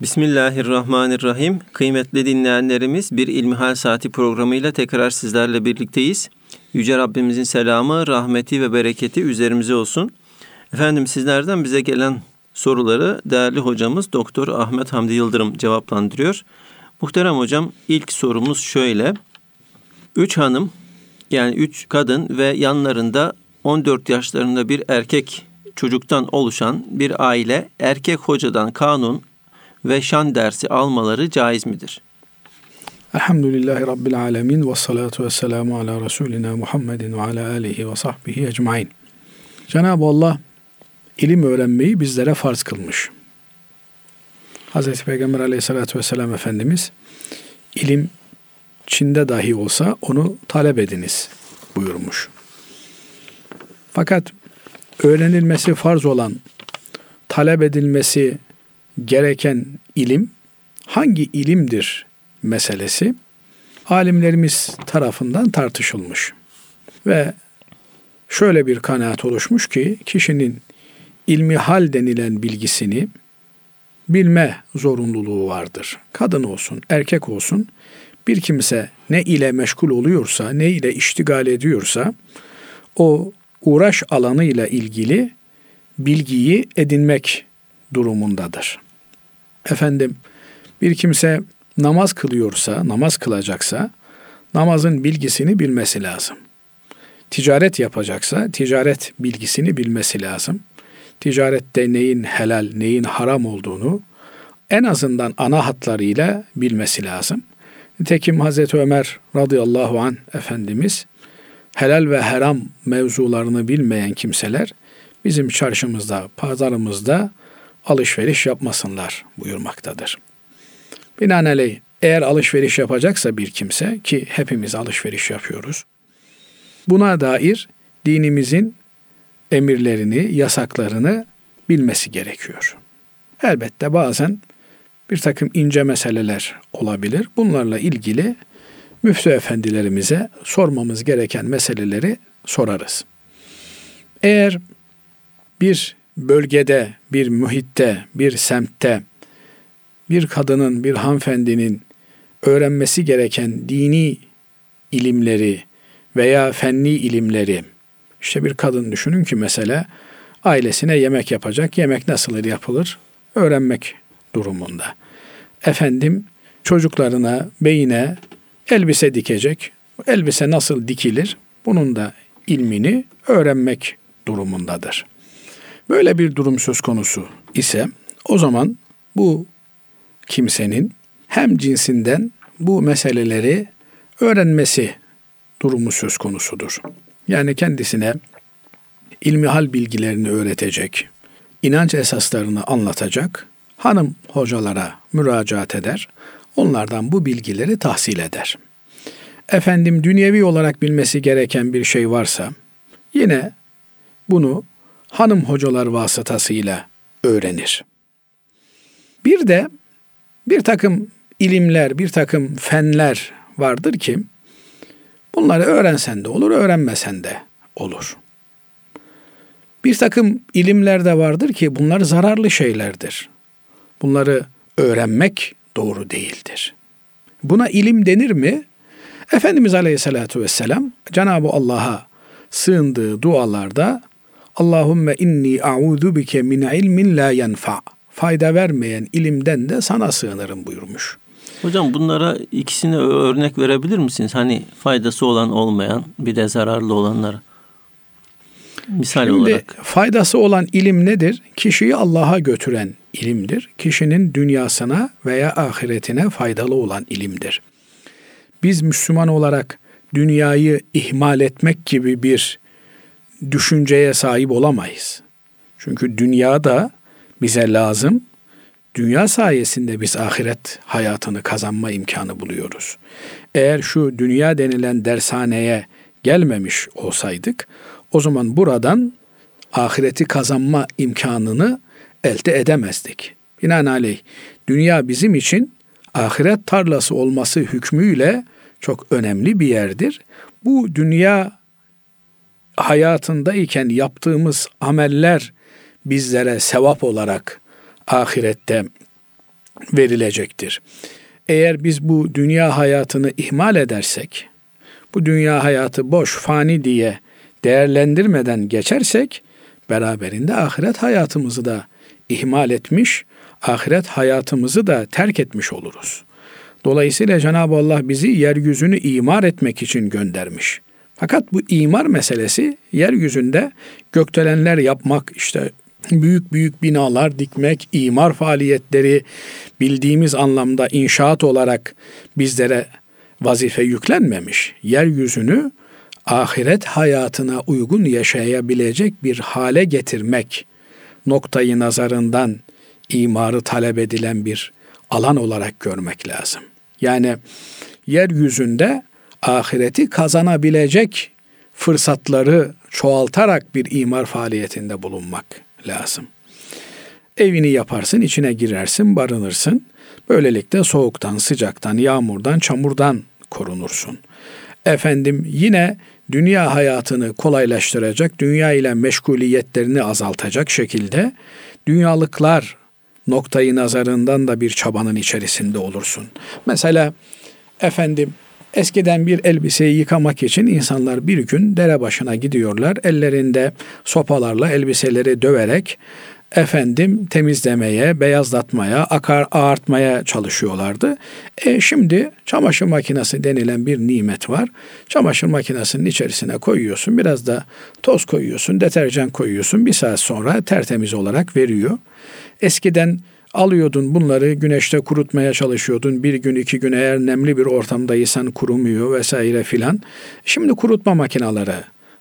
Bismillahirrahmanirrahim. Kıymetli dinleyenlerimiz bir İlmihal Saati programıyla tekrar sizlerle birlikteyiz. Yüce Rabbimizin selamı, rahmeti ve bereketi üzerimize olsun. Efendim sizlerden bize gelen soruları değerli hocamız Doktor Ahmet Hamdi Yıldırım cevaplandırıyor. Muhterem hocam ilk sorumuz şöyle. Üç hanım yani üç kadın ve yanlarında 14 yaşlarında bir erkek çocuktan oluşan bir aile erkek hocadan kanun ve şan dersi almaları caiz midir? Elhamdülillahi Rabbil Alemin ve salatu ve selamu ala Resulina Muhammedin ve ala alihi ve sahbihi ecmain. Cenab-ı Allah ilim öğrenmeyi bizlere farz kılmış. Hazreti Peygamber aleyhissalatü vesselam Efendimiz ilim Çin'de dahi olsa onu talep ediniz buyurmuş. Fakat öğrenilmesi farz olan, talep edilmesi gereken ilim hangi ilimdir meselesi alimlerimiz tarafından tartışılmış. Ve şöyle bir kanaat oluşmuş ki kişinin ilmi hal denilen bilgisini bilme zorunluluğu vardır. Kadın olsun, erkek olsun bir kimse ne ile meşgul oluyorsa, ne ile iştigal ediyorsa o uğraş alanı ile ilgili bilgiyi edinmek durumundadır. Efendim bir kimse namaz kılıyorsa, namaz kılacaksa namazın bilgisini bilmesi lazım. Ticaret yapacaksa ticaret bilgisini bilmesi lazım. Ticarette neyin helal, neyin haram olduğunu en azından ana hatlarıyla bilmesi lazım. Nitekim Hazreti Ömer radıyallahu an Efendimiz helal ve haram mevzularını bilmeyen kimseler bizim çarşımızda, pazarımızda alışveriş yapmasınlar buyurmaktadır. Binaenaleyh eğer alışveriş yapacaksa bir kimse ki hepimiz alışveriş yapıyoruz. Buna dair dinimizin emirlerini, yasaklarını bilmesi gerekiyor. Elbette bazen bir takım ince meseleler olabilir. Bunlarla ilgili müftü efendilerimize sormamız gereken meseleleri sorarız. Eğer bir bölgede, bir muhitte, bir semtte bir kadının, bir hanımefendinin öğrenmesi gereken dini ilimleri veya fenni ilimleri, işte bir kadın düşünün ki mesela ailesine yemek yapacak, yemek nasıl yapılır? Öğrenmek durumunda. Efendim çocuklarına, beyine elbise dikecek, elbise nasıl dikilir? Bunun da ilmini öğrenmek durumundadır. Böyle bir durum söz konusu ise o zaman bu kimsenin hem cinsinden bu meseleleri öğrenmesi durumu söz konusudur. Yani kendisine ilmihal bilgilerini öğretecek, inanç esaslarını anlatacak, hanım hocalara müracaat eder, onlardan bu bilgileri tahsil eder. Efendim dünyevi olarak bilmesi gereken bir şey varsa yine bunu hanım hocalar vasıtasıyla öğrenir. Bir de bir takım ilimler, bir takım fenler vardır ki bunları öğrensen de olur, öğrenmesen de olur. Bir takım ilimler de vardır ki bunlar zararlı şeylerdir. Bunları öğrenmek doğru değildir. Buna ilim denir mi? Efendimiz Aleyhisselatü Vesselam Cenab-ı Allah'a sığındığı dualarda Allahümme inni a'udhu bike min ilmin la yenfa. Fayda vermeyen ilimden de sana sığınırım buyurmuş. Hocam bunlara ikisine örnek verebilir misiniz? Hani faydası olan olmayan bir de zararlı olanlara. Misal Şimdi, olarak. Faydası olan ilim nedir? Kişiyi Allah'a götüren ilimdir. Kişinin dünyasına veya ahiretine faydalı olan ilimdir. Biz Müslüman olarak dünyayı ihmal etmek gibi bir düşünceye sahip olamayız. Çünkü dünya da bize lazım. Dünya sayesinde biz ahiret hayatını kazanma imkanı buluyoruz. Eğer şu dünya denilen dershaneye gelmemiş olsaydık o zaman buradan ahireti kazanma imkanını elde edemezdik. Binaenaleyh dünya bizim için ahiret tarlası olması hükmüyle çok önemli bir yerdir. Bu dünya hayatındayken yaptığımız ameller bizlere sevap olarak ahirette verilecektir. Eğer biz bu dünya hayatını ihmal edersek, bu dünya hayatı boş, fani diye değerlendirmeden geçersek, beraberinde ahiret hayatımızı da ihmal etmiş, ahiret hayatımızı da terk etmiş oluruz. Dolayısıyla Cenab-ı Allah bizi yeryüzünü imar etmek için göndermiş. Fakat bu imar meselesi yeryüzünde gökdelenler yapmak, işte büyük büyük binalar dikmek, imar faaliyetleri bildiğimiz anlamda inşaat olarak bizlere vazife yüklenmemiş. Yeryüzünü ahiret hayatına uygun yaşayabilecek bir hale getirmek noktayı nazarından imarı talep edilen bir alan olarak görmek lazım. Yani yeryüzünde ahireti kazanabilecek fırsatları çoğaltarak bir imar faaliyetinde bulunmak lazım. Evini yaparsın, içine girersin, barınırsın. Böylelikle soğuktan, sıcaktan, yağmurdan, çamurdan korunursun. Efendim yine dünya hayatını kolaylaştıracak, dünya ile meşguliyetlerini azaltacak şekilde dünyalıklar noktayı nazarından da bir çabanın içerisinde olursun. Mesela efendim eskiden bir elbiseyi yıkamak için insanlar bir gün dere başına gidiyorlar. Ellerinde sopalarla elbiseleri döverek efendim temizlemeye, beyazlatmaya, akar ağartmaya çalışıyorlardı. E şimdi çamaşır makinesi denilen bir nimet var. Çamaşır makinesinin içerisine koyuyorsun, biraz da toz koyuyorsun, deterjan koyuyorsun. Bir saat sonra tertemiz olarak veriyor. Eskiden alıyordun bunları güneşte kurutmaya çalışıyordun. Bir gün iki gün eğer nemli bir ortamdaysan kurumuyor vesaire filan. Şimdi kurutma makineleri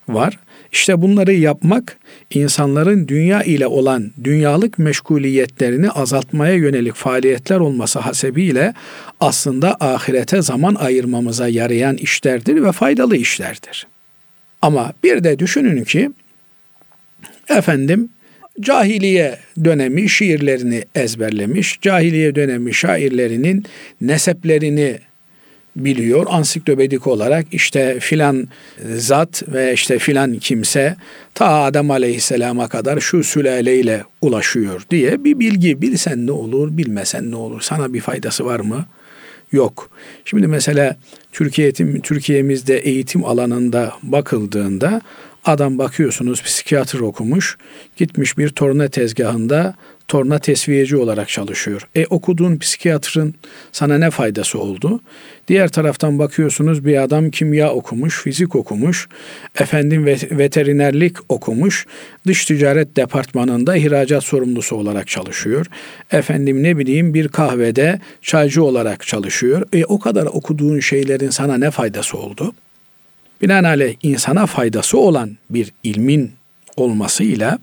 var. İşte bunları yapmak insanların dünya ile olan dünyalık meşguliyetlerini azaltmaya yönelik faaliyetler olması hasebiyle aslında ahirete zaman ayırmamıza yarayan işlerdir ve faydalı işlerdir. Ama bir de düşünün ki efendim cahiliye dönemi şiirlerini ezberlemiş, cahiliye dönemi şairlerinin neseplerini biliyor. Ansiklopedik olarak işte filan zat ve işte filan kimse ta Adem Aleyhisselam'a kadar şu sülaleyle ulaşıyor diye bir bilgi bilsen ne olur bilmesen ne olur sana bir faydası var mı? Yok. Şimdi mesela Türkiye, Türkiye'mizde eğitim alanında bakıldığında adam bakıyorsunuz psikiyatr okumuş gitmiş bir torna tezgahında torna tesviyeci olarak çalışıyor. E okuduğun psikiyatrın sana ne faydası oldu? Diğer taraftan bakıyorsunuz bir adam kimya okumuş, fizik okumuş, efendim veterinerlik okumuş, dış ticaret departmanında ihracat sorumlusu olarak çalışıyor. Efendim ne bileyim bir kahvede çaycı olarak çalışıyor. E o kadar okuduğun şeylerin sana ne faydası oldu? Binaenaleyh insana faydası olan bir ilmin olmasıyla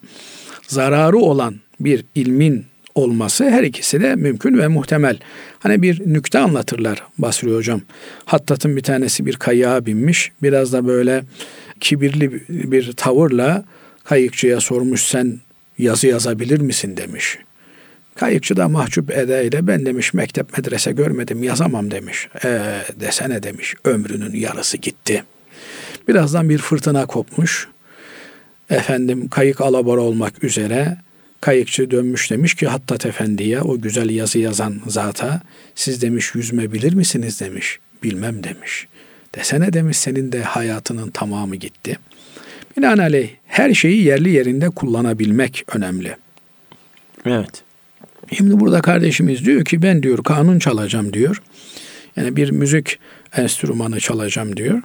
zararı olan bir ilmin olması her ikisi de mümkün ve muhtemel. Hani bir nükte anlatırlar Basri Hocam. Hattat'ın bir tanesi bir kayığa binmiş. Biraz da böyle kibirli bir tavırla kayıkçıya sormuş sen yazı yazabilir misin demiş. Kayıkçı da mahcup edeyle ben demiş mektep medrese görmedim yazamam demiş. E desene demiş ömrünün yarısı gitti. Birazdan bir fırtına kopmuş. Efendim kayık alabora olmak üzere Kayıkçı dönmüş demiş ki Hattat Efendi'ye o güzel yazı yazan zata siz demiş yüzme bilir misiniz demiş. Bilmem demiş. Desene demiş senin de hayatının tamamı gitti. Binaenaleyh her şeyi yerli yerinde kullanabilmek önemli. Evet. Şimdi burada kardeşimiz diyor ki ben diyor kanun çalacağım diyor. Yani bir müzik enstrümanı çalacağım diyor.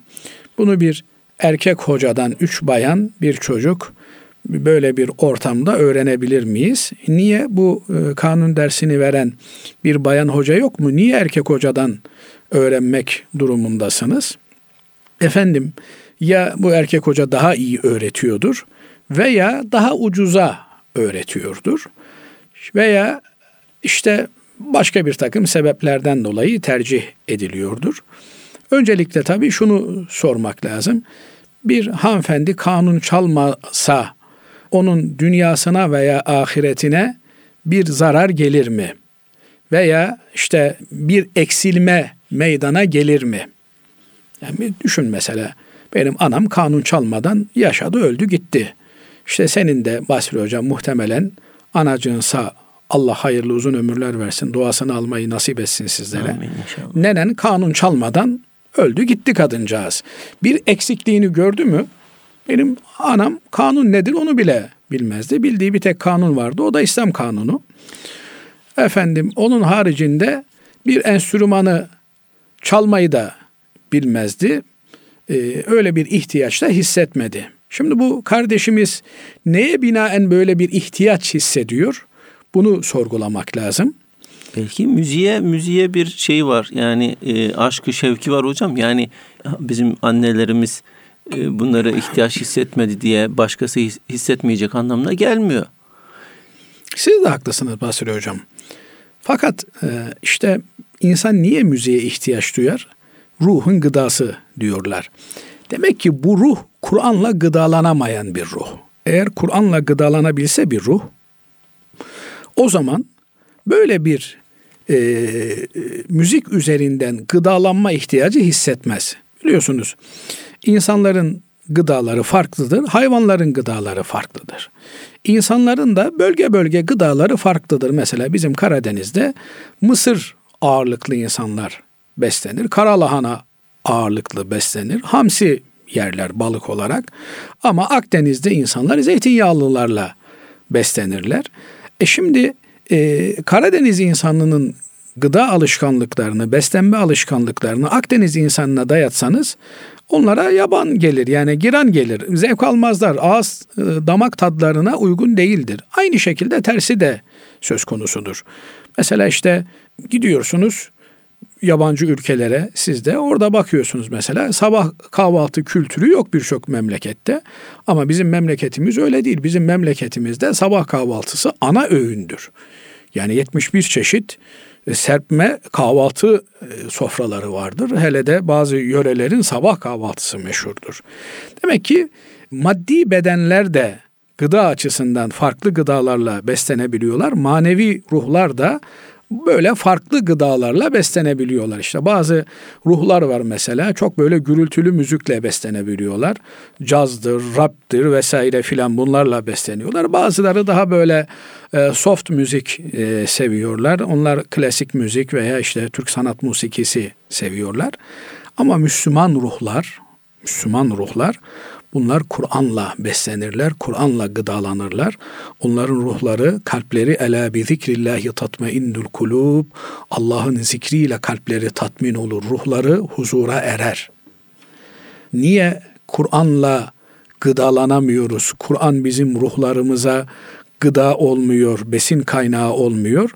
Bunu bir erkek hocadan üç bayan bir çocuk böyle bir ortamda öğrenebilir miyiz? Niye bu e, kanun dersini veren bir bayan hoca yok mu? Niye erkek hocadan öğrenmek durumundasınız? Efendim ya bu erkek hoca daha iyi öğretiyordur veya daha ucuza öğretiyordur veya işte başka bir takım sebeplerden dolayı tercih ediliyordur. Öncelikle tabii şunu sormak lazım. Bir hanımefendi kanun çalmasa onun dünyasına veya ahiretine bir zarar gelir mi? Veya işte bir eksilme meydana gelir mi? Yani düşün mesela benim anam kanun çalmadan yaşadı öldü gitti. İşte senin de Basri Hocam muhtemelen anacığın sağ Allah hayırlı uzun ömürler versin. Duasını almayı nasip etsin sizlere. Amin inşallah. Nenen kanun çalmadan öldü gitti kadıncağız. Bir eksikliğini gördü mü? Benim anam kanun nedir onu bile bilmezdi. Bildiği bir tek kanun vardı. O da İslam kanunu. Efendim onun haricinde bir enstrümanı çalmayı da bilmezdi. Ee, öyle bir ihtiyaç da hissetmedi. Şimdi bu kardeşimiz neye binaen böyle bir ihtiyaç hissediyor? Bunu sorgulamak lazım. Belki müziğe müziğe bir şey var. Yani e, aşkı şevki var hocam. Yani bizim annelerimiz e, bunlara ihtiyaç hissetmedi diye başkası his- hissetmeyecek anlamına gelmiyor. Siz de haklısınız Basri Hocam. Fakat e, işte insan niye müziğe ihtiyaç duyar? Ruhun gıdası diyorlar. Demek ki bu ruh Kur'an'la gıdalanamayan bir ruh. Eğer Kur'an'la gıdalanabilse bir ruh, o zaman böyle bir e, e, müzik üzerinden gıdalanma ihtiyacı hissetmez. Biliyorsunuz insanların gıdaları farklıdır, hayvanların gıdaları farklıdır. İnsanların da bölge bölge gıdaları farklıdır. Mesela bizim Karadeniz'de mısır ağırlıklı insanlar beslenir. Karalahana ağırlıklı beslenir. Hamsi yerler balık olarak. Ama Akdeniz'de insanlar zeytinyağlılarla beslenirler. E şimdi e, Karadeniz insanının gıda alışkanlıklarını, beslenme alışkanlıklarını Akdeniz insanına dayatsanız onlara yaban gelir yani giran gelir. Zevk almazlar. Ağız e, damak tadlarına uygun değildir. Aynı şekilde tersi de söz konusudur. Mesela işte gidiyorsunuz yabancı ülkelere siz de orada bakıyorsunuz mesela sabah kahvaltı kültürü yok birçok memlekette ama bizim memleketimiz öyle değil. Bizim memleketimizde sabah kahvaltısı ana öğündür. Yani 71 çeşit e, serpme kahvaltı e, sofraları vardır. Hele de bazı yörelerin sabah kahvaltısı meşhurdur. Demek ki maddi bedenler de gıda açısından farklı gıdalarla beslenebiliyorlar. Manevi ruhlar da böyle farklı gıdalarla beslenebiliyorlar. İşte bazı ruhlar var mesela çok böyle gürültülü müzikle beslenebiliyorlar. Cazdır, raptir vesaire filan bunlarla besleniyorlar. Bazıları daha böyle e, soft müzik e, seviyorlar. Onlar klasik müzik veya işte Türk sanat musikisi seviyorlar. Ama Müslüman ruhlar, Müslüman ruhlar Bunlar Kur'an'la beslenirler, Kur'an'la gıdalanırlar. Onların ruhları, kalpleri ela bi zikrillahi tatmainnul kulub. Allah'ın zikriyle kalpleri tatmin olur, ruhları huzura erer. Niye Kur'an'la gıdalanamıyoruz? Kur'an bizim ruhlarımıza gıda olmuyor, besin kaynağı olmuyor.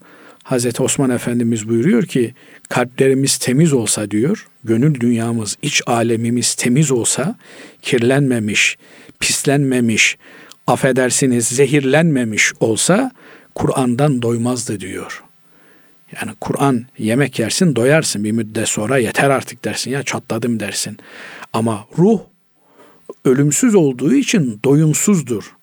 Hazreti Osman Efendimiz buyuruyor ki kalplerimiz temiz olsa diyor, gönül dünyamız, iç alemimiz temiz olsa, kirlenmemiş, pislenmemiş, affedersiniz zehirlenmemiş olsa Kur'an'dan doymazdı diyor. Yani Kur'an yemek yersin doyarsın bir müddet sonra yeter artık dersin ya çatladım dersin. Ama ruh ölümsüz olduğu için doyumsuzdur.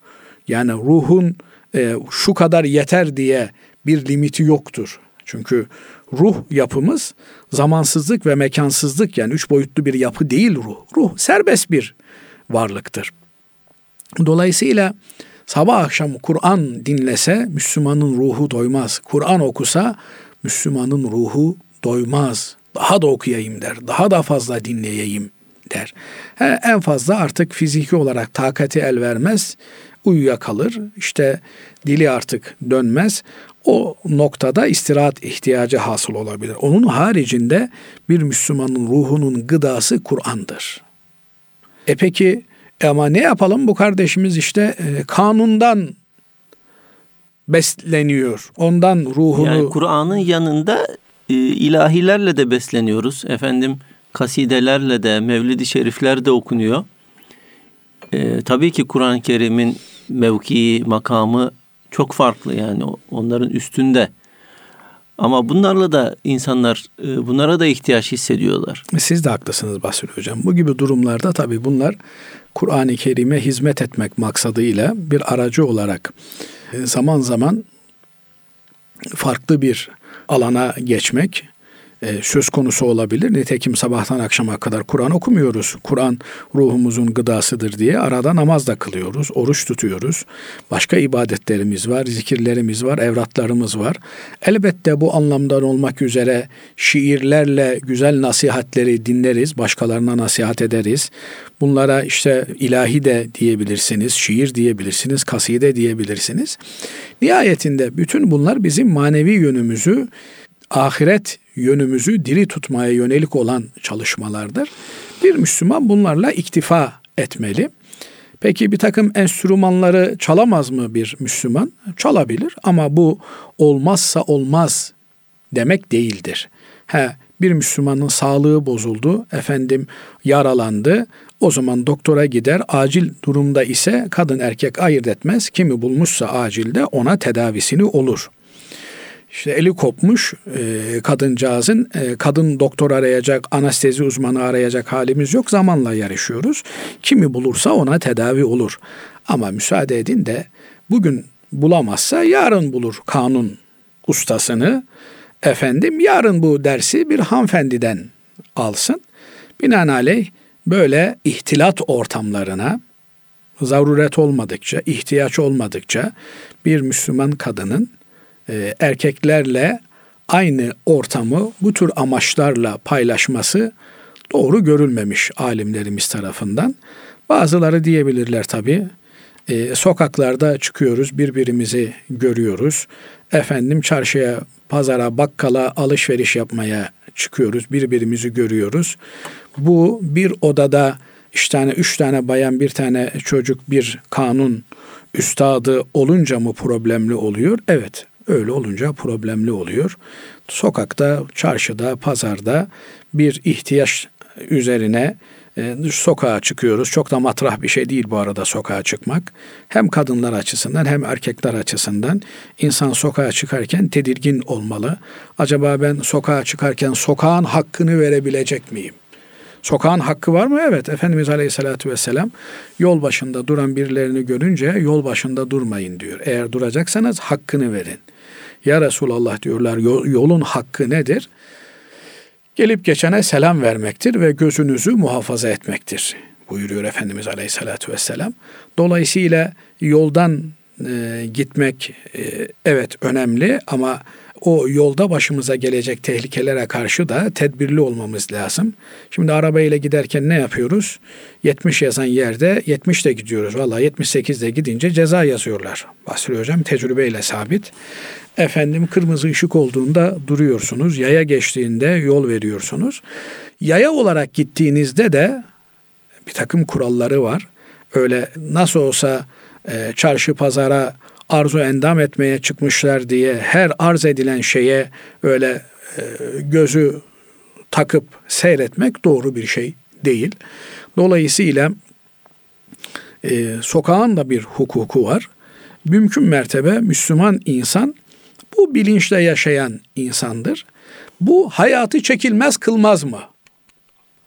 Yani ruhun e, şu kadar yeter diye bir limiti yoktur. Çünkü ruh yapımız zamansızlık ve mekansızlık yani üç boyutlu bir yapı değil ruh. Ruh serbest bir varlıktır. Dolayısıyla sabah akşam Kur'an dinlese Müslümanın ruhu doymaz. Kur'an okusa Müslümanın ruhu doymaz. Daha da okuyayım der. Daha da fazla dinleyeyim der. He, en fazla artık fiziki olarak takati el vermez. Uyuya kalır. İşte dili artık dönmez o noktada istirahat ihtiyacı hasıl olabilir. Onun haricinde bir Müslümanın ruhunun gıdası Kur'an'dır. E peki ama ne yapalım bu kardeşimiz işte e, kanundan besleniyor. Ondan ruhunu Yani Kur'an'ın yanında e, ilahilerle de besleniyoruz. Efendim kasidelerle de, mevlidi şerifler de okunuyor. E, tabii ki Kur'an-ı Kerim'in mevkii, makamı çok farklı yani onların üstünde. Ama bunlarla da insanlar e, bunlara da ihtiyaç hissediyorlar. Siz de haklısınız Basri Hocam. Bu gibi durumlarda tabii bunlar Kur'an-ı Kerim'e hizmet etmek maksadıyla bir aracı olarak e, zaman zaman farklı bir alana geçmek e, söz konusu olabilir. Nitekim sabahtan akşama kadar Kur'an okumuyoruz. Kur'an ruhumuzun gıdasıdır diye arada namaz da kılıyoruz, oruç tutuyoruz. Başka ibadetlerimiz var, zikirlerimiz var, evratlarımız var. Elbette bu anlamdan olmak üzere şiirlerle güzel nasihatleri dinleriz, başkalarına nasihat ederiz. Bunlara işte ilahi de diyebilirsiniz, şiir diyebilirsiniz, kaside diyebilirsiniz. Nihayetinde bütün bunlar bizim manevi yönümüzü ahiret yönümüzü diri tutmaya yönelik olan çalışmalardır. Bir Müslüman bunlarla iktifa etmeli. Peki bir takım enstrümanları çalamaz mı bir Müslüman? Çalabilir ama bu olmazsa olmaz demek değildir. He, bir Müslümanın sağlığı bozuldu, efendim yaralandı. O zaman doktora gider, acil durumda ise kadın erkek ayırt etmez. Kimi bulmuşsa acilde ona tedavisini olur. İşte eli kopmuş e, kadıncağızın e, kadın doktor arayacak, anestezi uzmanı arayacak halimiz yok. Zamanla yarışıyoruz. Kimi bulursa ona tedavi olur. Ama müsaade edin de bugün bulamazsa yarın bulur kanun ustasını. Efendim yarın bu dersi bir hanımefendiden alsın. Binaenaleyh böyle ihtilat ortamlarına zaruret olmadıkça, ihtiyaç olmadıkça bir Müslüman kadının e, erkeklerle aynı ortamı bu tür amaçlarla paylaşması doğru görülmemiş alimlerimiz tarafından. Bazıları diyebilirler tabi. E, sokaklarda çıkıyoruz, birbirimizi görüyoruz. Efendim çarşıya, pazara, bakkala alışveriş yapmaya çıkıyoruz, birbirimizi görüyoruz. Bu bir odada üç tane, üç tane bayan, bir tane çocuk, bir kanun üstadı olunca mı problemli oluyor? Evet, Öyle olunca problemli oluyor. Sokakta, çarşıda, pazarda bir ihtiyaç üzerine e, sokağa çıkıyoruz. Çok da matrah bir şey değil bu arada sokağa çıkmak. Hem kadınlar açısından hem erkekler açısından insan sokağa çıkarken tedirgin olmalı. Acaba ben sokağa çıkarken sokağın hakkını verebilecek miyim? Sokağın hakkı var mı? Evet. Efendimiz Aleyhisselatü Vesselam yol başında duran birilerini görünce yol başında durmayın diyor. Eğer duracaksanız hakkını verin. Ya Resulallah diyorlar yolun hakkı nedir? Gelip geçene selam vermektir ve gözünüzü muhafaza etmektir buyuruyor Efendimiz Aleyhisselatü Vesselam. Dolayısıyla yoldan e, gitmek e, evet önemli ama o yolda başımıza gelecek tehlikelere karşı da tedbirli olmamız lazım. Şimdi arabayla giderken ne yapıyoruz? 70 yazan yerde 70 de gidiyoruz. Valla 78'de gidince ceza yazıyorlar. Basri Hocam tecrübeyle sabit. Efendim kırmızı ışık olduğunda duruyorsunuz. Yaya geçtiğinde yol veriyorsunuz. Yaya olarak gittiğinizde de bir takım kuralları var. Öyle nasıl olsa e, çarşı pazara arzu endam etmeye çıkmışlar diye her arz edilen şeye öyle e, gözü takıp seyretmek doğru bir şey değil. Dolayısıyla e, sokağın da bir hukuku var. Mümkün mertebe Müslüman insan bu bilinçle yaşayan insandır. Bu hayatı çekilmez kılmaz mı?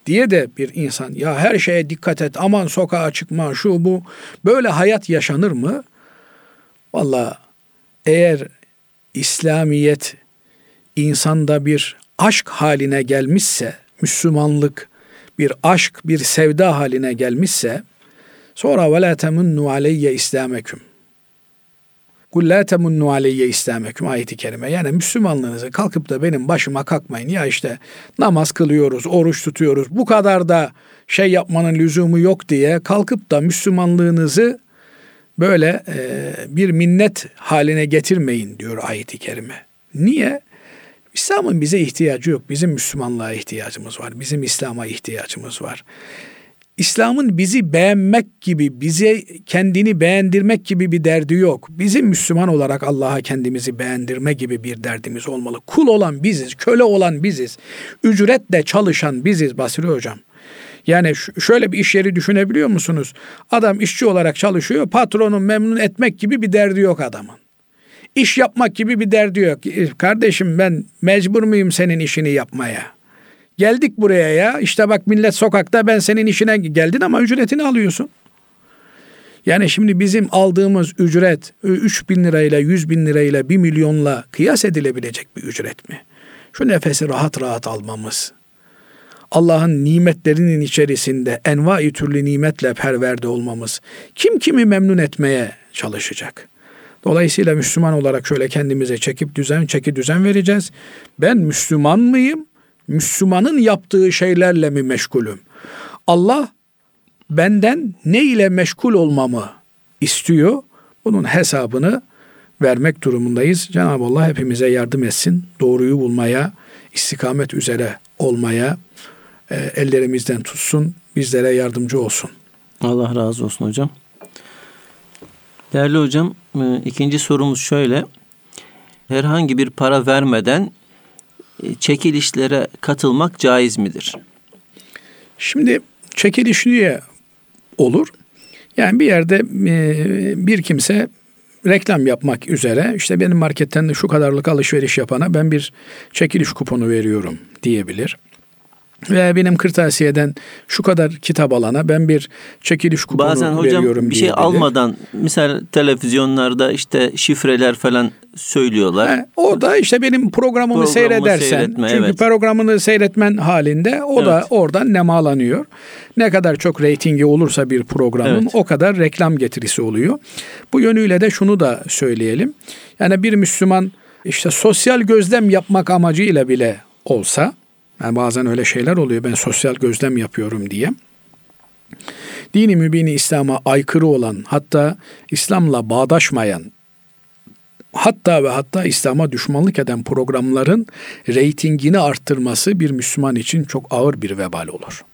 diye de bir insan ya her şeye dikkat et aman sokağa çıkma şu bu böyle hayat yaşanır mı? Valla eğer İslamiyet insanda bir aşk haline gelmişse, Müslümanlık bir aşk, bir sevda haline gelmişse, sonra ve la temunnu aleyye islameküm. Kul la temunnu aleyye ayeti kerime. Yani Müslümanlığınızı kalkıp da benim başıma kalkmayın. Ya işte namaz kılıyoruz, oruç tutuyoruz. Bu kadar da şey yapmanın lüzumu yok diye kalkıp da Müslümanlığınızı böyle e, bir minnet haline getirmeyin diyor ayeti kerime. Niye? İslam'ın bize ihtiyacı yok. Bizim Müslümanlığa ihtiyacımız var. Bizim İslam'a ihtiyacımız var. İslam'ın bizi beğenmek gibi, bize kendini beğendirmek gibi bir derdi yok. Bizim Müslüman olarak Allah'a kendimizi beğendirme gibi bir derdimiz olmalı. Kul olan biziz, köle olan biziz. Ücretle çalışan biziz Basri Hocam. Yani şöyle bir iş yeri düşünebiliyor musunuz? Adam işçi olarak çalışıyor, patronu memnun etmek gibi bir derdi yok adamın. İş yapmak gibi bir derdi yok. E, kardeşim ben mecbur muyum senin işini yapmaya? Geldik buraya ya. İşte bak millet sokakta ben senin işine geldin ama ücretini alıyorsun. Yani şimdi bizim aldığımız ücret 3 bin lirayla 100 bin lirayla 1 milyonla kıyas edilebilecek bir ücret mi? şu nefesi rahat rahat almamız, Allah'ın nimetlerinin içerisinde envai türlü nimetle perverde olmamız, kim kimi memnun etmeye çalışacak. Dolayısıyla Müslüman olarak şöyle kendimize çekip düzen, çeki düzen vereceğiz. Ben Müslüman mıyım? Müslümanın yaptığı şeylerle mi meşgulüm? Allah benden ne ile meşgul olmamı istiyor? Bunun hesabını vermek durumundayız. Cenab-ı Allah hepimize yardım etsin. Doğruyu bulmaya, istikamet üzere olmaya ellerimizden tutsun. Bizlere yardımcı olsun. Allah razı olsun hocam. Değerli hocam, e, ikinci sorumuz şöyle. Herhangi bir para vermeden e, çekilişlere katılmak caiz midir? Şimdi çekiliş niye olur? Yani bir yerde e, bir kimse reklam yapmak üzere işte benim marketten şu kadarlık alışveriş yapana ben bir çekiliş kuponu veriyorum diyebilir. Veya benim kırtasiyeden şu kadar kitap alana ben bir çekiliş kuponu Bazen hocam veriyorum bir şey diyebilir. almadan misal televizyonlarda işte şifreler falan söylüyorlar. He, o da işte benim programımı, Programımı seyredersen seyretme, çünkü evet. programını seyretmen halinde o da Evet. oradan nemalanıyor. Ne kadar çok reytingi olursa bir programın Evet. o kadar reklam getirisi oluyor. Bu yönüyle de şunu da söyleyelim. Yani bir Müslüman işte sosyal gözlem yapmak amacıyla bile olsa yani bazen öyle şeyler oluyor ben sosyal gözlem yapıyorum diye. Dini mübini İslam'a aykırı olan hatta İslam'la bağdaşmayan hatta ve hatta İslam'a düşmanlık eden programların reytingini arttırması bir Müslüman için çok ağır bir vebal olur.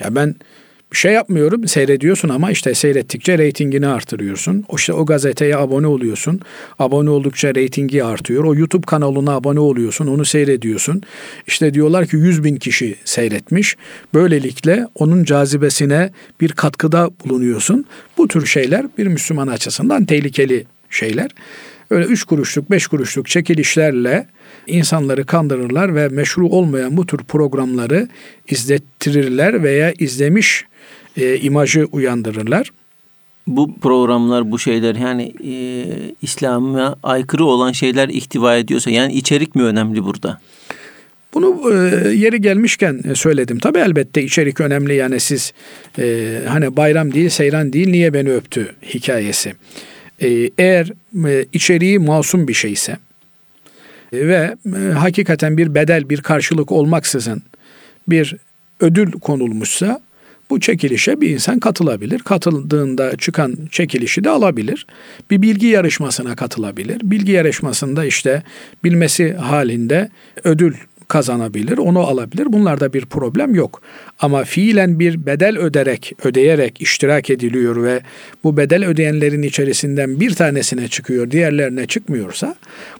Ya ben bir şey yapmıyorum, seyrediyorsun ama işte seyrettikçe reytingini artırıyorsun. O işte o gazeteye abone oluyorsun. Abone oldukça reytingi artıyor. O YouTube kanalına abone oluyorsun, onu seyrediyorsun. İşte diyorlar ki 100 bin kişi seyretmiş. Böylelikle onun cazibesine bir katkıda bulunuyorsun. Bu tür şeyler bir Müslüman açısından tehlikeli şeyler. Öyle üç kuruşluk, beş kuruşluk çekilişlerle insanları kandırırlar ve meşru olmayan bu tür programları izlettirirler veya izlemiş e, imajı uyandırırlar. Bu programlar bu şeyler yani e, İslam'a aykırı olan şeyler ihtiva ediyorsa yani içerik mi önemli burada? Bunu e, yeri gelmişken e, söyledim. Tabii elbette içerik önemli yani siz e, hani bayram değil seyran değil niye beni öptü hikayesi. E, eğer e, içeriği masum bir şeyse e, ve e, hakikaten bir bedel bir karşılık olmaksızın bir ödül konulmuşsa bu çekilişe bir insan katılabilir. Katıldığında çıkan çekilişi de alabilir. Bir bilgi yarışmasına katılabilir. Bilgi yarışmasında işte bilmesi halinde ödül kazanabilir, onu alabilir. Bunlarda bir problem yok. Ama fiilen bir bedel öderek, ödeyerek iştirak ediliyor ve bu bedel ödeyenlerin içerisinden bir tanesine çıkıyor, diğerlerine çıkmıyorsa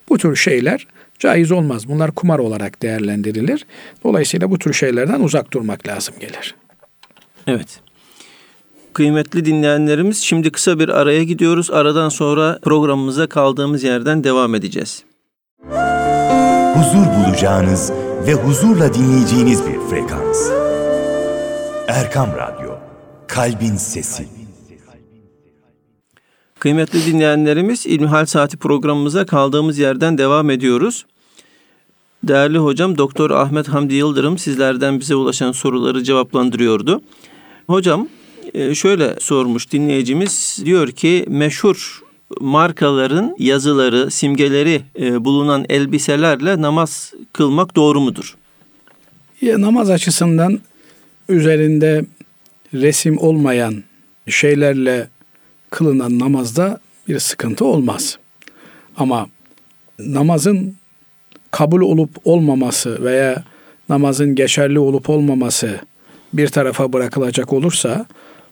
bu tür şeyler caiz olmaz. Bunlar kumar olarak değerlendirilir. Dolayısıyla bu tür şeylerden uzak durmak lazım gelir. Evet. Kıymetli dinleyenlerimiz şimdi kısa bir araya gidiyoruz. Aradan sonra programımıza kaldığımız yerden devam edeceğiz. huzur bulacağınız ve huzurla dinleyeceğiniz bir frekans. Erkam Radyo, Kalbin Sesi. Kıymetli dinleyenlerimiz İlmihal Saati programımıza kaldığımız yerden devam ediyoruz. Değerli hocam Doktor Ahmet Hamdi Yıldırım sizlerden bize ulaşan soruları cevaplandırıyordu. Hocam e, şöyle sormuş dinleyicimiz diyor ki meşhur markaların yazıları, simgeleri e, bulunan elbiselerle namaz kılmak doğru mudur? Ya, namaz açısından üzerinde resim olmayan şeylerle kılınan namazda bir sıkıntı olmaz. Ama namazın kabul olup olmaması veya namazın geçerli olup olmaması bir tarafa bırakılacak olursa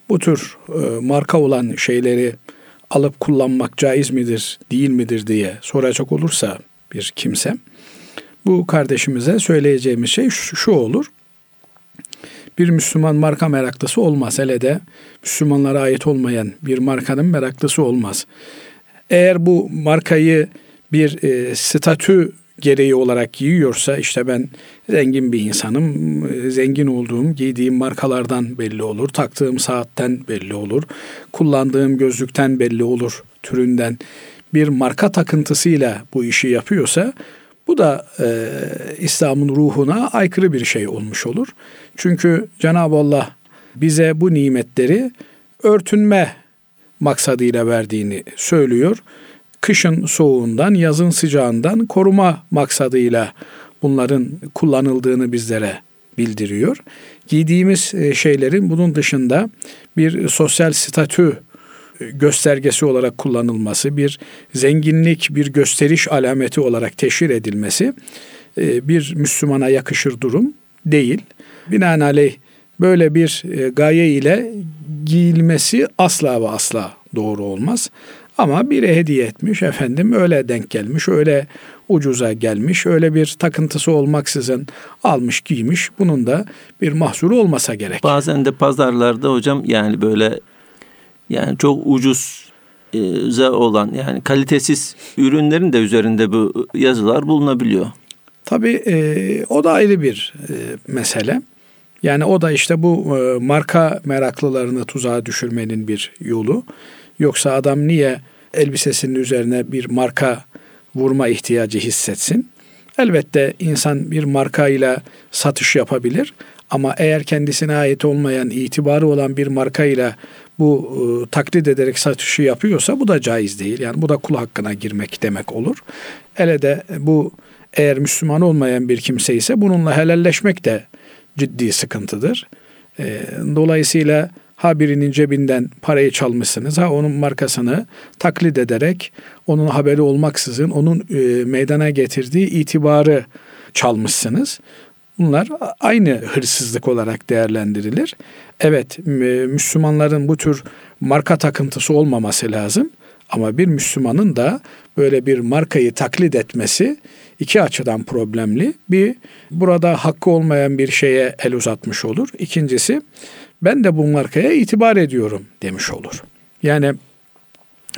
bu tür e, marka olan şeyleri alıp kullanmak caiz midir, değil midir diye soracak olursa bir kimse bu kardeşimize söyleyeceğimiz şey şu, şu olur. Bir Müslüman marka meraklısı olmaz. Hele de Müslümanlara ait olmayan bir markanın meraklısı olmaz. Eğer bu markayı bir e, statü gereği olarak giyiyorsa işte ben zengin bir insanım, zengin olduğum giydiğim markalardan belli olur, taktığım saatten belli olur, kullandığım gözlükten belli olur türünden bir marka takıntısıyla bu işi yapıyorsa Bu da e, İslam'ın ruhuna aykırı bir şey olmuş olur. Çünkü Cenab-ı Allah bize bu nimetleri örtünme maksadıyla verdiğini söylüyor. Kışın soğuğundan, yazın sıcağından koruma maksadıyla bunların kullanıldığını bizlere bildiriyor. Giydiğimiz e, şeylerin bunun dışında bir sosyal statü e, göstergesi olarak kullanılması, bir zenginlik, bir gösteriş alameti olarak teşhir edilmesi e, bir Müslümana yakışır durum değil. Binaenaleyh böyle bir gaye ile giyilmesi asla ve asla doğru olmaz. Ama biri hediye etmiş efendim öyle denk gelmiş öyle ucuza gelmiş öyle bir takıntısı olmaksızın almış giymiş bunun da bir mahsuru olmasa gerek. Bazen de pazarlarda hocam yani böyle yani çok ucuz e, olan yani kalitesiz ürünlerin de üzerinde bu yazılar bulunabiliyor. Tabii e, o da ayrı bir e, mesele. Yani o da işte bu e, marka meraklılarını tuzağa düşürmenin bir yolu. Yoksa adam niye elbisesinin üzerine bir marka vurma ihtiyacı hissetsin? Elbette insan bir markayla satış yapabilir ama eğer kendisine ait olmayan, itibarı olan bir markayla bu e, taklit ederek satışı yapıyorsa bu da caiz değil. Yani bu da kul hakkına girmek demek olur. Hele de bu eğer Müslüman olmayan bir kimse ise bununla helalleşmek de ciddi sıkıntıdır. E, dolayısıyla ha birinin cebinden parayı çalmışsınız ha onun markasını taklit ederek onun haberi olmaksızın onun e, meydana getirdiği itibarı çalmışsınız. Bunlar aynı hırsızlık olarak değerlendirilir. Evet Müslümanların bu tür marka takıntısı olmaması lazım. Ama bir Müslümanın da böyle bir markayı taklit etmesi iki açıdan problemli. Bir, burada hakkı olmayan bir şeye el uzatmış olur. İkincisi, ben de bu markaya itibar ediyorum demiş olur. Yani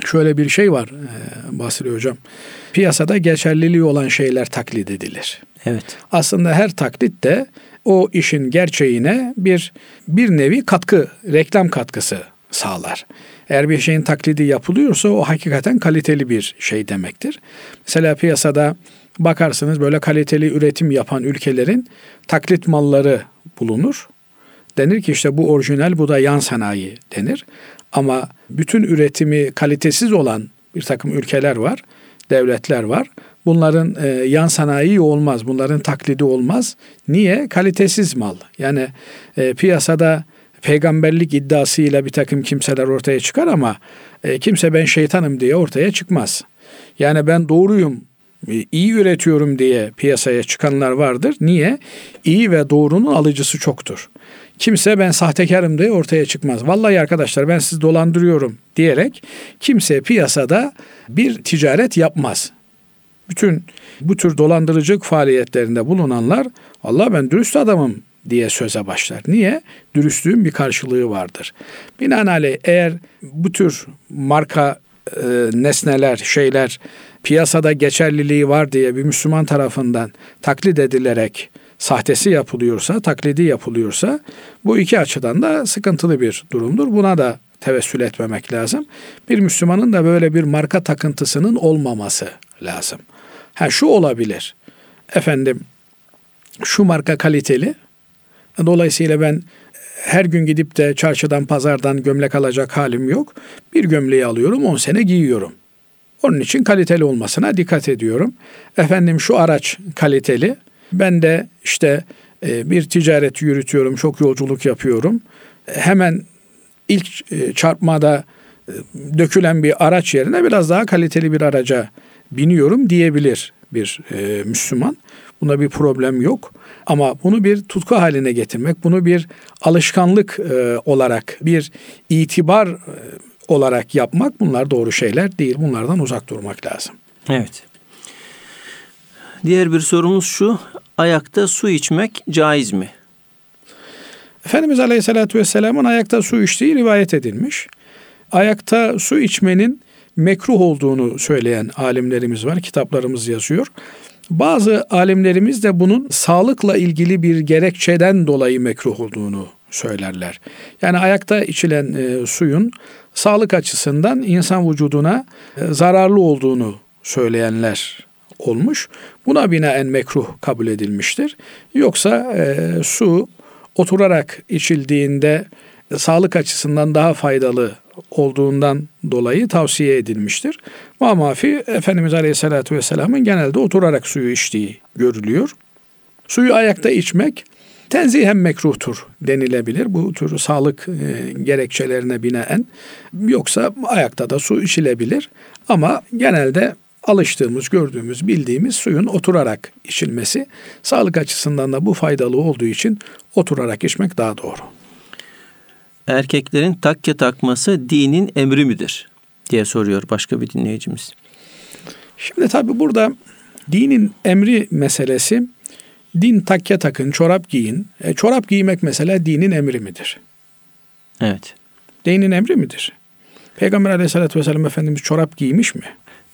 şöyle bir şey var e, Basri Hocam. Piyasada geçerliliği olan şeyler taklit edilir. Evet. Aslında her taklit de o işin gerçeğine bir bir nevi katkı, reklam katkısı sağlar. Eğer bir şeyin taklidi yapılıyorsa o hakikaten kaliteli bir şey demektir. Mesela piyasada bakarsınız böyle kaliteli üretim yapan ülkelerin taklit malları bulunur. Denir ki işte bu orijinal bu da yan sanayi denir. Ama bütün üretimi kalitesiz olan bir takım ülkeler var, devletler var. Bunların e, yan sanayi olmaz, bunların taklidi olmaz. Niye? Kalitesiz mal. Yani e, piyasada peygamberlik iddiasıyla bir takım kimseler ortaya çıkar ama e, kimse ben şeytanım diye ortaya çıkmaz. Yani ben doğruyum, e, iyi üretiyorum diye piyasaya çıkanlar vardır. Niye? İyi ve doğrunun alıcısı çoktur. Kimse ben sahtekarım diye ortaya çıkmaz. Vallahi arkadaşlar ben sizi dolandırıyorum diyerek kimse piyasada bir ticaret yapmaz. Bütün bu tür dolandırıcılık faaliyetlerinde bulunanlar Allah ben dürüst adamım diye söze başlar. Niye? Dürüstlüğün bir karşılığı vardır. Binaenaleyh eğer bu tür marka e, nesneler, şeyler piyasada geçerliliği var diye bir Müslüman tarafından taklit edilerek sahtesi yapılıyorsa, taklidi yapılıyorsa bu iki açıdan da sıkıntılı bir durumdur. Buna da tevessül etmemek lazım. Bir Müslümanın da böyle bir marka takıntısının olmaması lazım. Ha şu olabilir. Efendim şu marka kaliteli. Dolayısıyla ben her gün gidip de çarşıdan pazardan gömlek alacak halim yok. Bir gömleği alıyorum 10 sene giyiyorum. Onun için kaliteli olmasına dikkat ediyorum. Efendim şu araç kaliteli. Ben de işte e, bir ticaret yürütüyorum, çok yolculuk yapıyorum. Hemen ilk e, çarpmada e, dökülen bir araç yerine biraz daha kaliteli bir araca biniyorum diyebilir bir Müslüman. Buna bir problem yok. Ama bunu bir tutku haline getirmek, bunu bir alışkanlık olarak, bir itibar olarak yapmak bunlar doğru şeyler değil. Bunlardan uzak durmak lazım. Evet. Diğer bir sorumuz şu. Ayakta su içmek caiz mi? Efendimiz Aleyhisselatü Vesselam'ın ayakta su içtiği rivayet edilmiş. Ayakta su içmenin mekruh olduğunu söyleyen alimlerimiz var. Kitaplarımız yazıyor. Bazı alimlerimiz de bunun sağlıkla ilgili bir gerekçeden dolayı mekruh olduğunu söylerler. Yani ayakta içilen e, suyun sağlık açısından insan vücuduna e, zararlı olduğunu söyleyenler olmuş. Buna binaen mekruh kabul edilmiştir. Yoksa e, su oturarak içildiğinde sağlık açısından daha faydalı olduğundan dolayı tavsiye edilmiştir. Mamafi Efendimiz Aleyhisselatü Vesselam'ın genelde oturarak suyu içtiği görülüyor. Suyu ayakta içmek tenzihen mekruhtur denilebilir. Bu tür sağlık e, gerekçelerine binaen yoksa ayakta da su içilebilir. Ama genelde alıştığımız, gördüğümüz, bildiğimiz suyun oturarak içilmesi sağlık açısından da bu faydalı olduğu için oturarak içmek daha doğru. Erkeklerin takke takması dinin emri midir? diye soruyor başka bir dinleyicimiz. Şimdi tabi burada dinin emri meselesi din takke takın, çorap giyin. E, çorap giymek mesela dinin emri midir? Evet. Dinin emri midir? Peygamber aleyhissalatü vesselam Efendimiz çorap giymiş mi?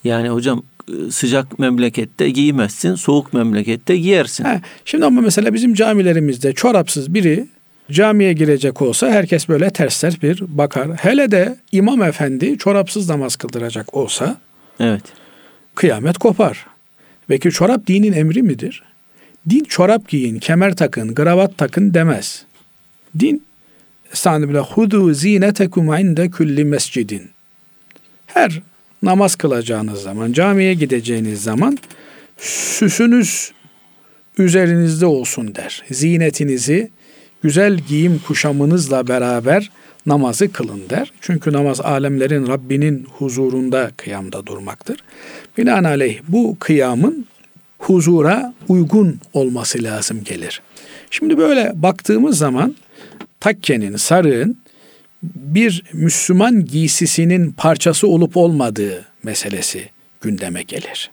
Yani hocam sıcak memlekette giymezsin, soğuk memlekette giyersin. Ha, şimdi ama mesela bizim camilerimizde çorapsız biri camiye girecek olsa herkes böyle ters ters bir bakar. Hele de imam efendi çorapsız namaz kıldıracak olsa Evet. kıyamet kopar. Peki çorap dinin emri midir? Din çorap giyin, kemer takın, kravat takın demez. Din Estağfirullah. Hudu zinetekum inde kulli mescidin. Her namaz kılacağınız zaman, camiye gideceğiniz zaman süsünüz üzerinizde olsun der. Zinetinizi güzel giyim kuşamınızla beraber namazı kılın der. Çünkü namaz alemlerin Rabbinin huzurunda kıyamda durmaktır. Binaenaleyh bu kıyamın huzura uygun olması lazım gelir. Şimdi böyle baktığımız zaman takkenin, sarığın bir Müslüman giysisinin parçası olup olmadığı meselesi gündeme gelir.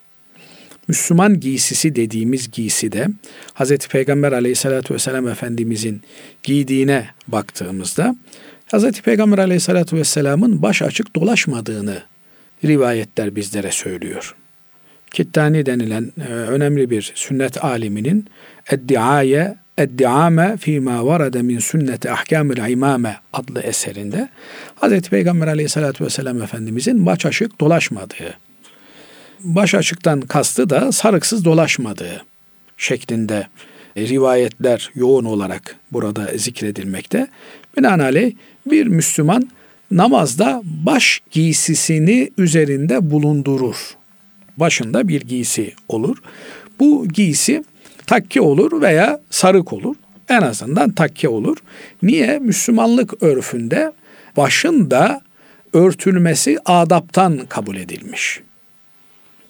Müslüman giysisi dediğimiz giyside Hz. Peygamber aleyhissalatü vesselam Efendimizin giydiğine baktığımızda Hz. Peygamber aleyhissalatü vesselamın baş açık dolaşmadığını rivayetler bizlere söylüyor. Kittani denilen e, önemli bir sünnet aliminin Eddiaye Eddiame fîmâ varade min sünneti ahkâmil imame adlı eserinde Hz. Peygamber aleyhissalatü vesselam Efendimizin baş açık dolaşmadığı, baş açıktan kastı da sarıksız dolaşmadığı şeklinde rivayetler yoğun olarak burada zikredilmekte. Binaenaleyh bir Müslüman namazda baş giysisini üzerinde bulundurur. Başında bir giysi olur. Bu giysi takke olur veya sarık olur. En azından takke olur. Niye? Müslümanlık örfünde başında örtülmesi adaptan kabul edilmiş.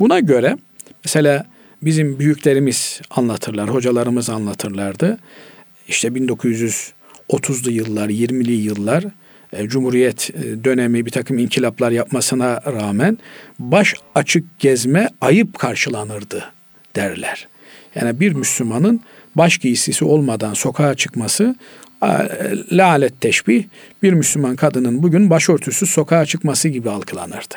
Buna göre mesela bizim büyüklerimiz anlatırlar, hocalarımız anlatırlardı. İşte 1930'lu yıllar, 20'li yıllar e, Cumhuriyet e, dönemi bir takım inkılaplar yapmasına rağmen baş açık gezme ayıp karşılanırdı derler. Yani bir Müslümanın baş giysisi olmadan sokağa çıkması lalet teşbih bir Müslüman kadının bugün başörtüsüz sokağa çıkması gibi algılanırdı.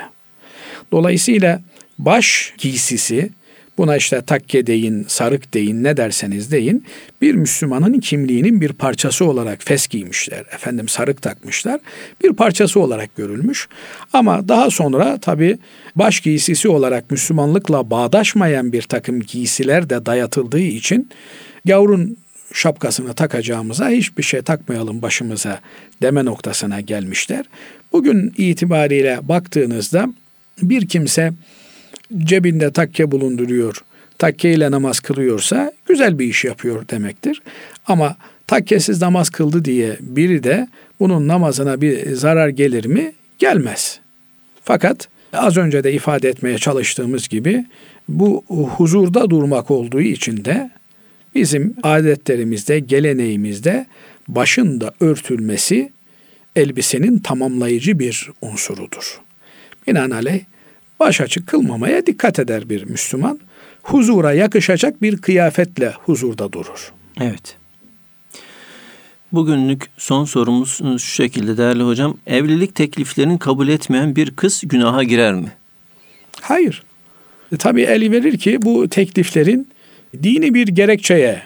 Dolayısıyla baş giysisi buna işte takke deyin, sarık deyin, ne derseniz deyin. Bir Müslümanın kimliğinin bir parçası olarak fes giymişler. Efendim sarık takmışlar. Bir parçası olarak görülmüş. Ama daha sonra tabi baş giysisi olarak Müslümanlıkla bağdaşmayan bir takım giysiler de dayatıldığı için yavrun şapkasını takacağımıza hiçbir şey takmayalım başımıza deme noktasına gelmişler. Bugün itibariyle baktığınızda bir kimse cebinde takke bulunduruyor, takke ile namaz kılıyorsa güzel bir iş yapıyor demektir. Ama takkesiz namaz kıldı diye biri de bunun namazına bir zarar gelir mi? Gelmez. Fakat az önce de ifade etmeye çalıştığımız gibi bu huzurda durmak olduğu için de bizim adetlerimizde, geleneğimizde başında örtülmesi elbisenin tamamlayıcı bir unsurudur. Binaenaleyh baş açık kılmamaya dikkat eder bir Müslüman. Huzura yakışacak bir kıyafetle huzurda durur. Evet. Bugünlük son sorumuz şu şekilde değerli hocam. Evlilik tekliflerini kabul etmeyen bir kız günaha girer mi? Hayır. E, tabii eli verir ki bu tekliflerin dini bir gerekçeye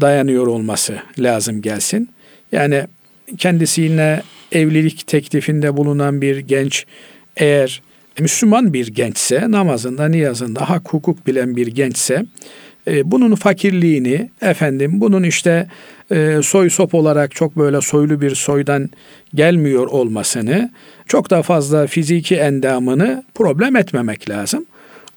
dayanıyor olması lazım gelsin. Yani kendisine evlilik teklifinde bulunan bir genç eğer Müslüman bir gençse, namazında, niyazında hak hukuk bilen bir gençse, e, bunun fakirliğini, efendim bunun işte e, soy sop olarak çok böyle soylu bir soydan gelmiyor olmasını, çok da fazla fiziki endamını problem etmemek lazım.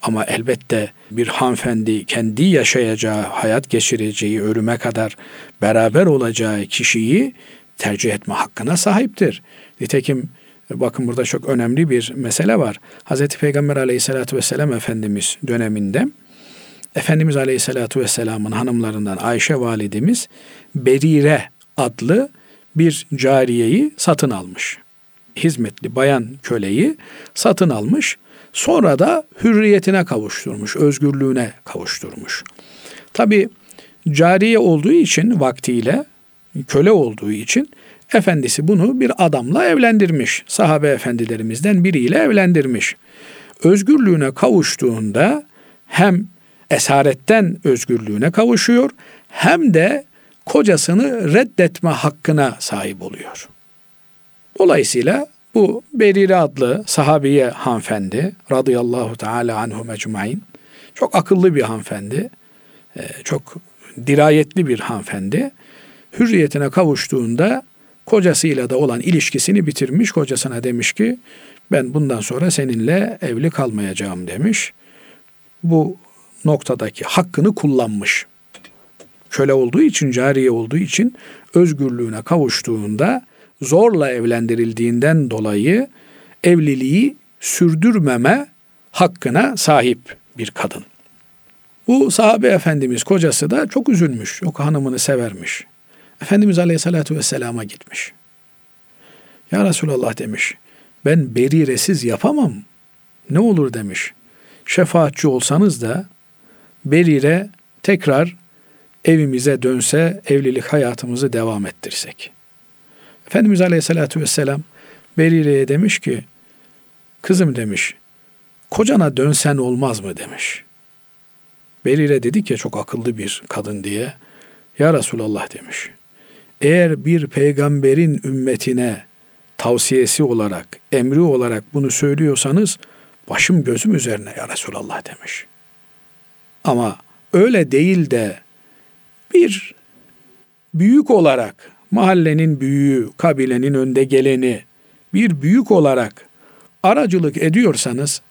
Ama elbette bir hanımefendi kendi yaşayacağı, hayat geçireceği, ölüme kadar beraber olacağı kişiyi tercih etme hakkına sahiptir. Nitekim bakın burada çok önemli bir mesele var. Hazreti Peygamber aleyhissalatü vesselam Efendimiz döneminde Efendimiz aleyhissalatü vesselamın hanımlarından Ayşe validemiz Berire adlı bir cariyeyi satın almış. Hizmetli bayan köleyi satın almış. Sonra da hürriyetine kavuşturmuş, özgürlüğüne kavuşturmuş. Tabi cariye olduğu için vaktiyle, köle olduğu için efendisi bunu bir adamla evlendirmiş. Sahabe efendilerimizden biriyle evlendirmiş. Özgürlüğüne kavuştuğunda hem esaretten özgürlüğüne kavuşuyor hem de kocasını reddetme hakkına sahip oluyor. Dolayısıyla bu Berire adlı sahabiye hanımefendi radıyallahu teala anhu mecmain çok akıllı bir hanımefendi, e, çok dirayetli bir hanımefendi. Hürriyetine kavuştuğunda kocasıyla da olan ilişkisini bitirmiş. Kocasına demiş ki ben bundan sonra seninle evli kalmayacağım demiş. Bu noktadaki hakkını kullanmış. Köle olduğu için, cariye olduğu için özgürlüğüne kavuştuğunda zorla evlendirildiğinden dolayı evliliği sürdürmeme hakkına sahip bir kadın. Bu sahabe efendimiz kocası da çok üzülmüş, çok hanımını severmiş. Efendimiz Aleyhisselatü Vesselam'a gitmiş. Ya Resulallah demiş, ben beriresiz yapamam. Ne olur demiş. Şefaatçi olsanız da Berire tekrar evimize dönse evlilik hayatımızı devam ettirsek. Efendimiz Aleyhisselatü Vesselam Berire'ye demiş ki kızım demiş kocana dönsen olmaz mı demiş. Berire dedi ki çok akıllı bir kadın diye ya Resulallah demiş. Eğer bir peygamberin ümmetine tavsiyesi olarak, emri olarak bunu söylüyorsanız başım gözüm üzerine ya Resulallah demiş. Ama öyle değil de bir büyük olarak mahallenin büyüğü, kabilenin önde geleni bir büyük olarak aracılık ediyorsanız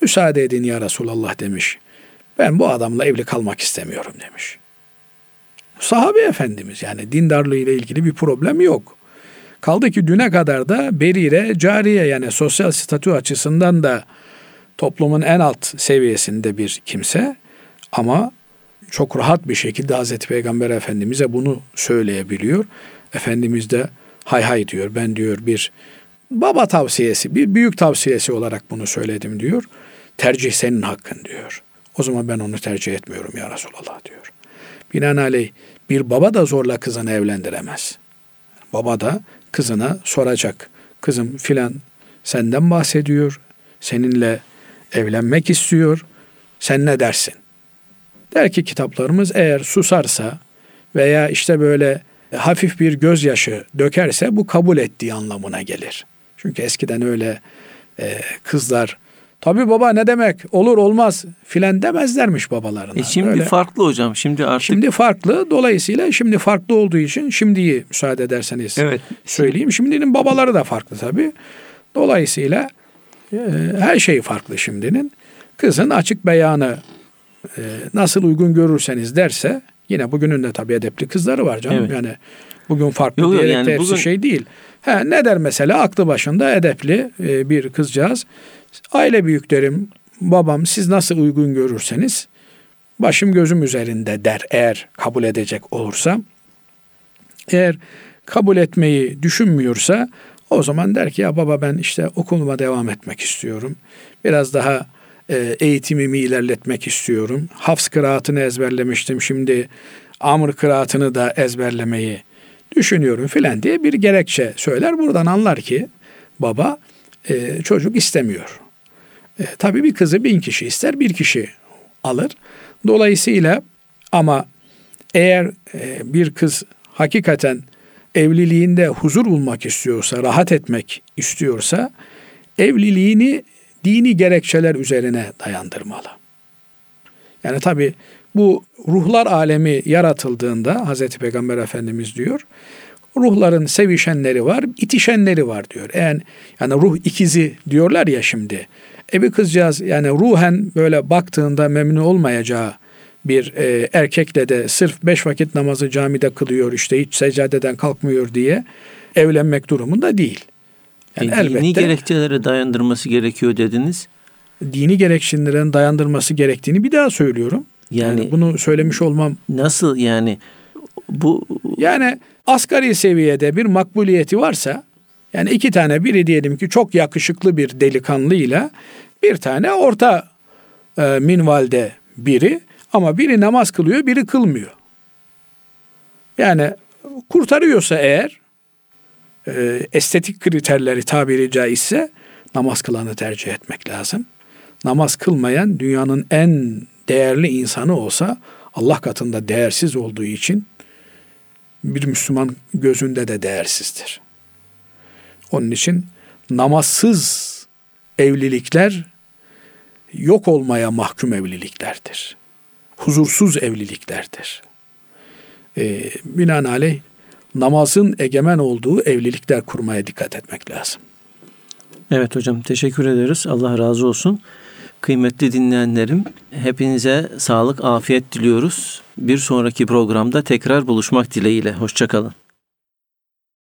müsaade edin ya Resulallah demiş. Ben bu adamla evli kalmak istemiyorum demiş. Sahabe efendimiz yani dindarlığı ile ilgili bir problem yok. Kaldı ki düne kadar da berire, cariye yani sosyal statü açısından da toplumun en alt seviyesinde bir kimse ama çok rahat bir şekilde Hazreti Peygamber Efendimiz'e bunu söyleyebiliyor. Efendimiz de hay hay diyor. Ben diyor bir baba tavsiyesi, bir büyük tavsiyesi olarak bunu söyledim diyor. Tercih senin hakkın diyor. O zaman ben onu tercih etmiyorum ya Resulallah diyor. Binaenaleyh bir baba da zorla kızını evlendiremez. Baba da kızına soracak. Kızım filan senden bahsediyor. Seninle evlenmek istiyor. Sen ne dersin? Der ki kitaplarımız eğer susarsa veya işte böyle hafif bir gözyaşı dökerse bu kabul ettiği anlamına gelir. Çünkü eskiden öyle e, kızlar tabi baba ne demek olur olmaz filan demezlermiş babalarına. E şimdi öyle. farklı hocam. Şimdi artık Şimdi farklı. Dolayısıyla şimdi farklı olduğu için şimdiyi müsaade ederseniz evet. söyleyeyim. Şimdinin babaları da farklı tabi. Dolayısıyla e, her şey farklı şimdinin. Kızın açık beyanı e, nasıl uygun görürseniz derse Yine bugünün de tabii edepli kızları var canım. Evet. Yani bugün farklı yok, diyerek yani de hepsi bugün... şey değil. Ha, ne der mesela aklı başında edepli e, bir kızcağız. Aile büyüklerim, babam siz nasıl uygun görürseniz başım gözüm üzerinde der eğer kabul edecek olursa. Eğer kabul etmeyi düşünmüyorsa o zaman der ki ya baba ben işte okuluma devam etmek istiyorum. Biraz daha e, eğitimimi ilerletmek istiyorum. Hafs kıraatını ezberlemiştim. Şimdi Amr kıraatını da ezberlemeyi düşünüyorum filan diye bir gerekçe söyler. Buradan anlar ki baba e, çocuk istemiyor. E, tabii bir kızı bin kişi ister bir kişi alır. Dolayısıyla ama eğer e, bir kız hakikaten evliliğinde huzur bulmak istiyorsa, rahat etmek istiyorsa evliliğini dini gerekçeler üzerine dayandırmalı. Yani tabi bu ruhlar alemi yaratıldığında Hazreti Peygamber Efendimiz diyor, ruhların sevişenleri var, itişenleri var diyor. Yani, yani ruh ikizi diyorlar ya şimdi. E bir kızcağız yani ruhen böyle baktığında memnun olmayacağı bir e, erkekle de sırf beş vakit namazı camide kılıyor işte hiç secadeden kalkmıyor diye evlenmek durumunda değil. Yani e, dini elbette, gerekçelere dayandırması gerekiyor dediniz. Dini gerekçelerin dayandırması gerektiğini bir daha söylüyorum. Yani, yani bunu söylemiş olmam nasıl yani bu yani asgari seviyede bir makbuliyeti varsa yani iki tane biri diyelim ki çok yakışıklı bir delikanlıyla bir tane orta e, minvalde biri ama biri namaz kılıyor biri kılmıyor. Yani kurtarıyorsa eğer e, estetik kriterleri tabiri caizse namaz kılanı tercih etmek lazım. Namaz kılmayan dünyanın en değerli insanı olsa Allah katında değersiz olduğu için bir Müslüman gözünde de değersizdir. Onun için namazsız evlilikler yok olmaya mahkum evliliklerdir. Huzursuz evliliklerdir. Ee, binaenaleyh namazın egemen olduğu evlilikler kurmaya dikkat etmek lazım. Evet hocam teşekkür ederiz. Allah razı olsun. Kıymetli dinleyenlerim hepinize sağlık, afiyet diliyoruz. Bir sonraki programda tekrar buluşmak dileğiyle. Hoşçakalın.